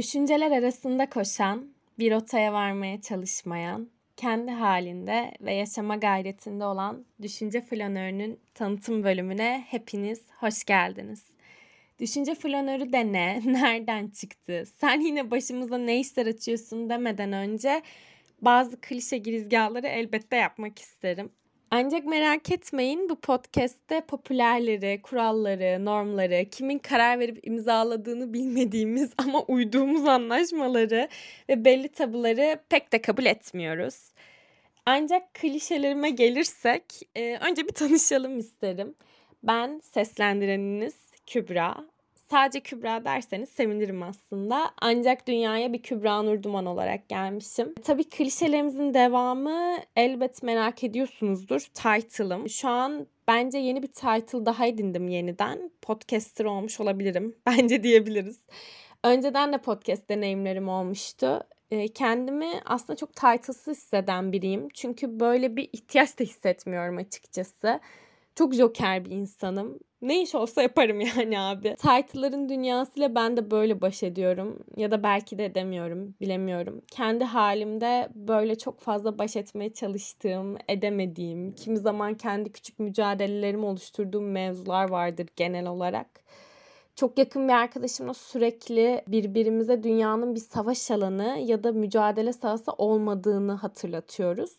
Düşünceler arasında koşan, bir rotaya varmaya çalışmayan, kendi halinde ve yaşama gayretinde olan Düşünce Flanörü'nün tanıtım bölümüne hepiniz hoş geldiniz. Düşünce flanörü de ne? Nereden çıktı? Sen yine başımıza ne işler açıyorsun demeden önce bazı klişe girizgahları elbette yapmak isterim. Ancak merak etmeyin bu podcast'te popülerleri, kuralları, normları, kimin karar verip imzaladığını bilmediğimiz ama uyduğumuz anlaşmaları ve belli tabuları pek de kabul etmiyoruz. Ancak klişelerime gelirsek e, önce bir tanışalım isterim. Ben seslendireniniz Kübra. Sadece Kübra derseniz sevinirim aslında. Ancak dünyaya bir Kübra Nurduman olarak gelmişim. Tabii klişelerimizin devamı elbet merak ediyorsunuzdur. Title'ım. Şu an bence yeni bir title daha edindim yeniden. Podcaster olmuş olabilirim. Bence diyebiliriz. Önceden de podcast deneyimlerim olmuştu. Kendimi aslında çok title'sız hisseden biriyim. Çünkü böyle bir ihtiyaç da hissetmiyorum açıkçası. Çok joker bir insanım. Ne iş olsa yaparım yani abi. Title'ların dünyasıyla ben de böyle baş ediyorum. Ya da belki de edemiyorum. Bilemiyorum. Kendi halimde böyle çok fazla baş etmeye çalıştığım, edemediğim, kimi zaman kendi küçük mücadelelerimi oluşturduğum mevzular vardır genel olarak. Çok yakın bir arkadaşımla sürekli birbirimize dünyanın bir savaş alanı ya da mücadele sahası olmadığını hatırlatıyoruz.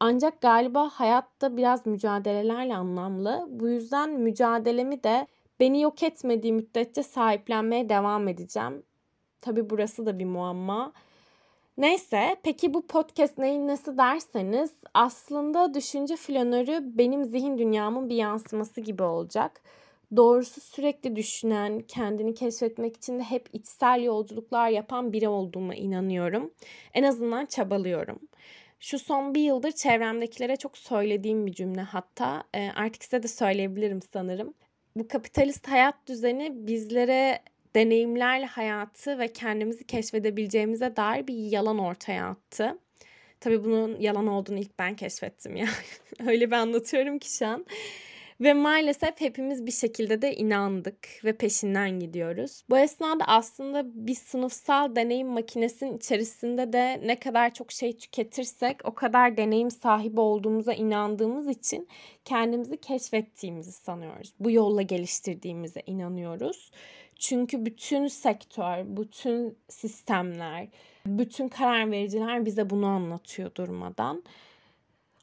Ancak galiba hayatta biraz mücadelelerle anlamlı. Bu yüzden mücadelemi de beni yok etmediği müddetçe sahiplenmeye devam edeceğim. Tabi burası da bir muamma. Neyse peki bu podcast neyin nesi derseniz aslında düşünce flanörü benim zihin dünyamın bir yansıması gibi olacak. Doğrusu sürekli düşünen, kendini keşfetmek için de hep içsel yolculuklar yapan biri olduğuma inanıyorum. En azından çabalıyorum. Şu son bir yıldır çevremdekilere çok söylediğim bir cümle hatta e, artık size de söyleyebilirim sanırım. Bu kapitalist hayat düzeni bizlere deneyimlerle hayatı ve kendimizi keşfedebileceğimize dair bir yalan ortaya attı. Tabii bunun yalan olduğunu ilk ben keşfettim ya. Öyle bir anlatıyorum ki şu an. Ve maalesef hepimiz bir şekilde de inandık ve peşinden gidiyoruz. Bu esnada aslında bir sınıfsal deneyim makinesinin içerisinde de ne kadar çok şey tüketirsek o kadar deneyim sahibi olduğumuza inandığımız için kendimizi keşfettiğimizi sanıyoruz. Bu yolla geliştirdiğimize inanıyoruz. Çünkü bütün sektör, bütün sistemler, bütün karar vericiler bize bunu anlatıyor durmadan.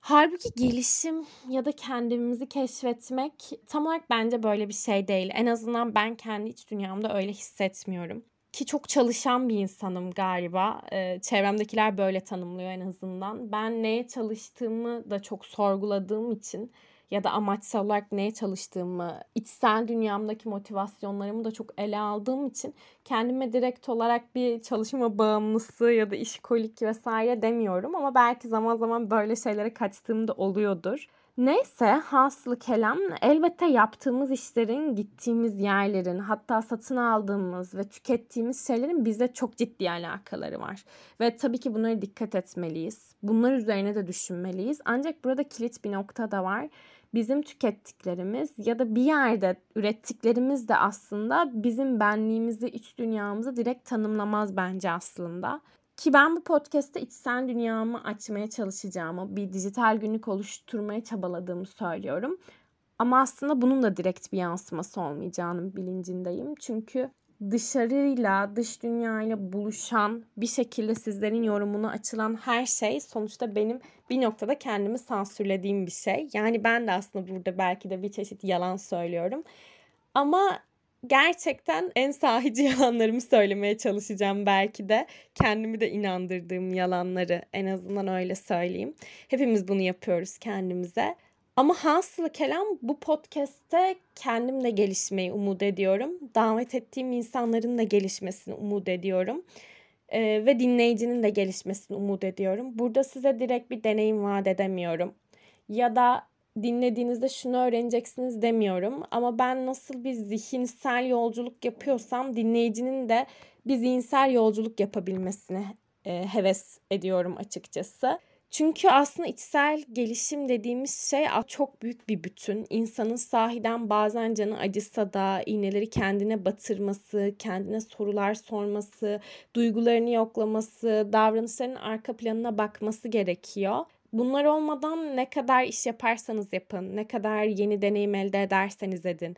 Halbuki gelişim ya da kendimizi keşfetmek tam olarak bence böyle bir şey değil. En azından ben kendi iç dünyamda öyle hissetmiyorum. Ki çok çalışan bir insanım galiba. Ee, çevremdekiler böyle tanımlıyor en azından. Ben neye çalıştığımı da çok sorguladığım için ya da amaçsal olarak neye çalıştığımı, içsel dünyamdaki motivasyonlarımı da çok ele aldığım için kendime direkt olarak bir çalışma bağımlısı ya da işkolik vesaire demiyorum ama belki zaman zaman böyle şeylere kaçtığımda oluyordur. Neyse hasılı kelam elbette yaptığımız işlerin, gittiğimiz yerlerin, hatta satın aldığımız ve tükettiğimiz şeylerin bize çok ciddi alakaları var. Ve tabii ki bunlara dikkat etmeliyiz. Bunlar üzerine de düşünmeliyiz. Ancak burada kilit bir nokta da var bizim tükettiklerimiz ya da bir yerde ürettiklerimiz de aslında bizim benliğimizi, iç dünyamızı direkt tanımlamaz bence aslında. Ki ben bu podcast'te içsel dünyamı açmaya çalışacağımı, bir dijital günlük oluşturmaya çabaladığımı söylüyorum. Ama aslında bunun da direkt bir yansıması olmayacağının bilincindeyim. Çünkü dışarıyla, dış dünyayla buluşan bir şekilde sizlerin yorumuna açılan her şey sonuçta benim bir noktada kendimi sansürlediğim bir şey. Yani ben de aslında burada belki de bir çeşit yalan söylüyorum. Ama gerçekten en sahici yalanlarımı söylemeye çalışacağım belki de. Kendimi de inandırdığım yalanları en azından öyle söyleyeyim. Hepimiz bunu yapıyoruz kendimize. Ama hasılı kelam bu podcast'te kendim de gelişmeyi umut ediyorum. Davet ettiğim insanların da gelişmesini umut ediyorum. Ee, ve dinleyicinin de gelişmesini umut ediyorum. Burada size direkt bir deneyim vaat edemiyorum. Ya da dinlediğinizde şunu öğreneceksiniz demiyorum. Ama ben nasıl bir zihinsel yolculuk yapıyorsam dinleyicinin de bir zihinsel yolculuk yapabilmesini e, heves ediyorum açıkçası. Çünkü aslında içsel gelişim dediğimiz şey çok büyük bir bütün. İnsanın sahiden bazen canı acısa da iğneleri kendine batırması, kendine sorular sorması, duygularını yoklaması, davranışlarının arka planına bakması gerekiyor. Bunlar olmadan ne kadar iş yaparsanız yapın, ne kadar yeni deneyim elde ederseniz edin,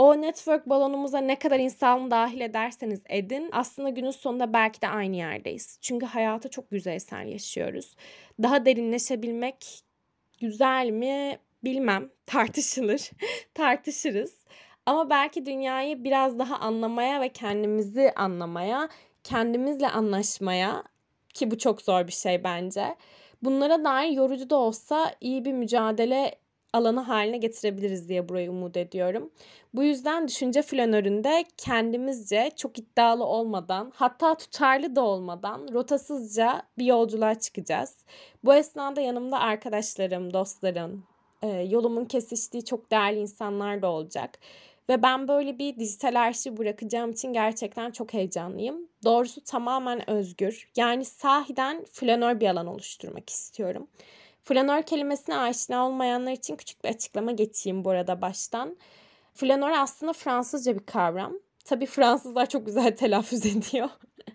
o network balonumuza ne kadar insan dahil ederseniz edin aslında günün sonunda belki de aynı yerdeyiz. Çünkü hayatı çok yüzeysel yaşıyoruz. Daha derinleşebilmek güzel mi bilmem tartışılır tartışırız. Ama belki dünyayı biraz daha anlamaya ve kendimizi anlamaya, kendimizle anlaşmaya ki bu çok zor bir şey bence. Bunlara dair yorucu da olsa iyi bir mücadele alanı haline getirebiliriz diye burayı umut ediyorum. Bu yüzden düşünce flanöründe kendimizce çok iddialı olmadan hatta tutarlı da olmadan rotasızca bir yolculuğa çıkacağız. Bu esnada yanımda arkadaşlarım, dostlarım, e, yolumun kesiştiği çok değerli insanlar da olacak. Ve ben böyle bir dijital arşiv bırakacağım için gerçekten çok heyecanlıyım. Doğrusu tamamen özgür. Yani sahiden flanör bir alan oluşturmak istiyorum. Flanör kelimesine aşina olmayanlar için küçük bir açıklama geçeyim bu arada baştan. Flanör aslında Fransızca bir kavram. Tabii Fransızlar çok güzel telaffuz ediyor.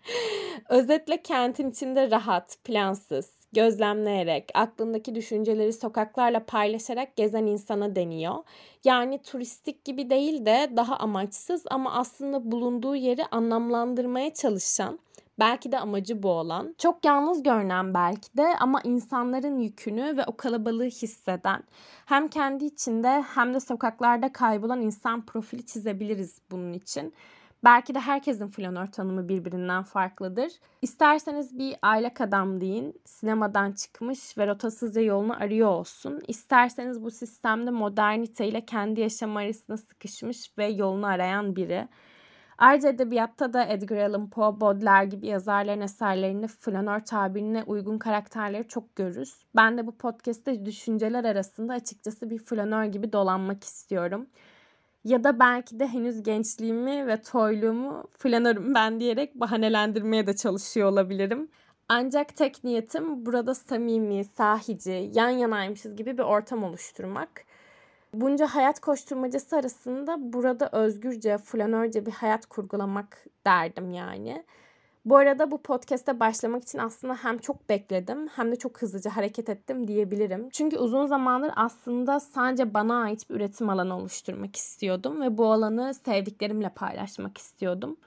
Özetle kentin içinde rahat, plansız, gözlemleyerek, aklındaki düşünceleri sokaklarla paylaşarak gezen insana deniyor. Yani turistik gibi değil de daha amaçsız ama aslında bulunduğu yeri anlamlandırmaya çalışan, Belki de amacı bu olan. Çok yalnız görünen belki de ama insanların yükünü ve o kalabalığı hisseden. Hem kendi içinde hem de sokaklarda kaybolan insan profili çizebiliriz bunun için. Belki de herkesin flanör tanımı birbirinden farklıdır. İsterseniz bir aylak adam deyin, sinemadan çıkmış ve rotasızca yolunu arıyor olsun. İsterseniz bu sistemde modernite ile kendi yaşam arasında sıkışmış ve yolunu arayan biri. Ayrıca edebiyatta da Edgar Allan Poe, Baudelaire gibi yazarların eserlerinde flanör tabirine uygun karakterleri çok görürüz. Ben de bu podcast'te düşünceler arasında açıkçası bir flanör gibi dolanmak istiyorum. Ya da belki de henüz gençliğimi ve toyluğumu flanörüm ben diyerek bahanelendirmeye de çalışıyor olabilirim. Ancak tek niyetim burada samimi, sahici, yan yanaymışız gibi bir ortam oluşturmak. Bunca hayat koşturmacası arasında burada özgürce, flanörce bir hayat kurgulamak derdim yani. Bu arada bu podcast'e başlamak için aslında hem çok bekledim hem de çok hızlıca hareket ettim diyebilirim. Çünkü uzun zamandır aslında sadece bana ait bir üretim alanı oluşturmak istiyordum ve bu alanı sevdiklerimle paylaşmak istiyordum.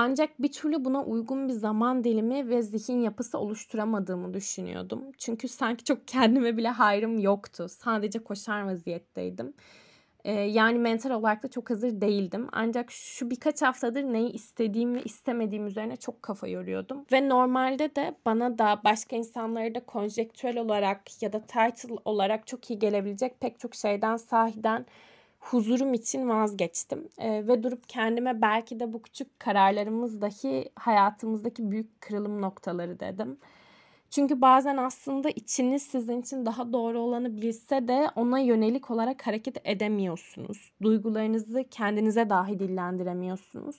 Ancak bir türlü buna uygun bir zaman dilimi ve zihin yapısı oluşturamadığımı düşünüyordum. Çünkü sanki çok kendime bile hayrım yoktu. Sadece koşar vaziyetteydim. Ee, yani mental olarak da çok hazır değildim. Ancak şu birkaç haftadır neyi istediğim ve istemediğim üzerine çok kafa yoruyordum. Ve normalde de bana da başka insanlara da konjektürel olarak ya da title olarak çok iyi gelebilecek pek çok şeyden sahiden huzurum için vazgeçtim. E, ve durup kendime belki de bu küçük kararlarımız dahi hayatımızdaki büyük kırılım noktaları dedim. Çünkü bazen aslında içiniz sizin için daha doğru olanı bilse de ona yönelik olarak hareket edemiyorsunuz. Duygularınızı kendinize dahi dillendiremiyorsunuz.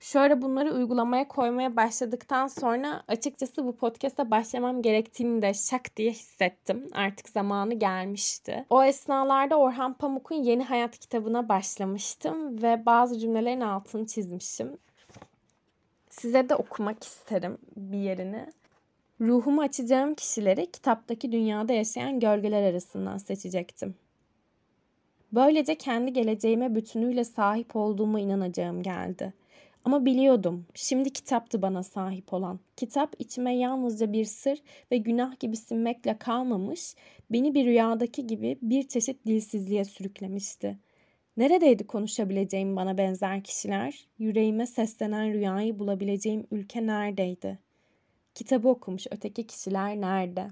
Şöyle bunları uygulamaya koymaya başladıktan sonra açıkçası bu podcast'a başlamam gerektiğini de şak diye hissettim. Artık zamanı gelmişti. O esnalarda Orhan Pamuk'un Yeni Hayat kitabına başlamıştım ve bazı cümlelerin altını çizmişim. Size de okumak isterim bir yerini. Ruhumu açacağım kişileri kitaptaki dünyada yaşayan gölgeler arasından seçecektim. Böylece kendi geleceğime bütünüyle sahip olduğuma inanacağım geldi. Ama biliyordum. Şimdi kitaptı bana sahip olan. Kitap içime yalnızca bir sır ve günah gibi sinmekle kalmamış, beni bir rüyadaki gibi bir çeşit dilsizliğe sürüklemişti. Neredeydi konuşabileceğim bana benzer kişiler? Yüreğime seslenen rüyayı bulabileceğim ülke neredeydi? Kitabı okumuş öteki kişiler nerede?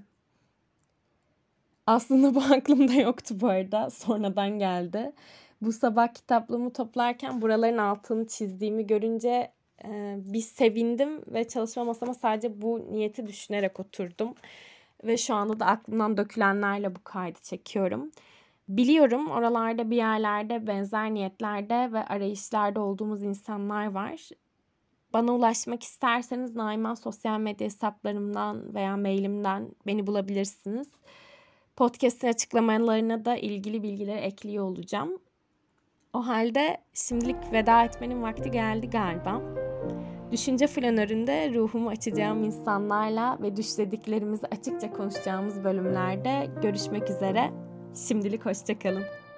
Aslında bu aklımda yoktu bu arada. Sonradan geldi bu sabah kitaplığımı toplarken buraların altını çizdiğimi görünce e, bir sevindim ve çalışma masama sadece bu niyeti düşünerek oturdum. Ve şu anda da aklımdan dökülenlerle bu kaydı çekiyorum. Biliyorum oralarda bir yerlerde benzer niyetlerde ve arayışlarda olduğumuz insanlar var. Bana ulaşmak isterseniz Naiman sosyal medya hesaplarımdan veya mailimden beni bulabilirsiniz. Podcast'in açıklamalarına da ilgili bilgileri ekliyor olacağım. O halde şimdilik veda etmenin vakti geldi galiba. Düşünce flanöründe ruhumu açacağım insanlarla ve düşlediklerimizi açıkça konuşacağımız bölümlerde görüşmek üzere. Şimdilik hoşçakalın.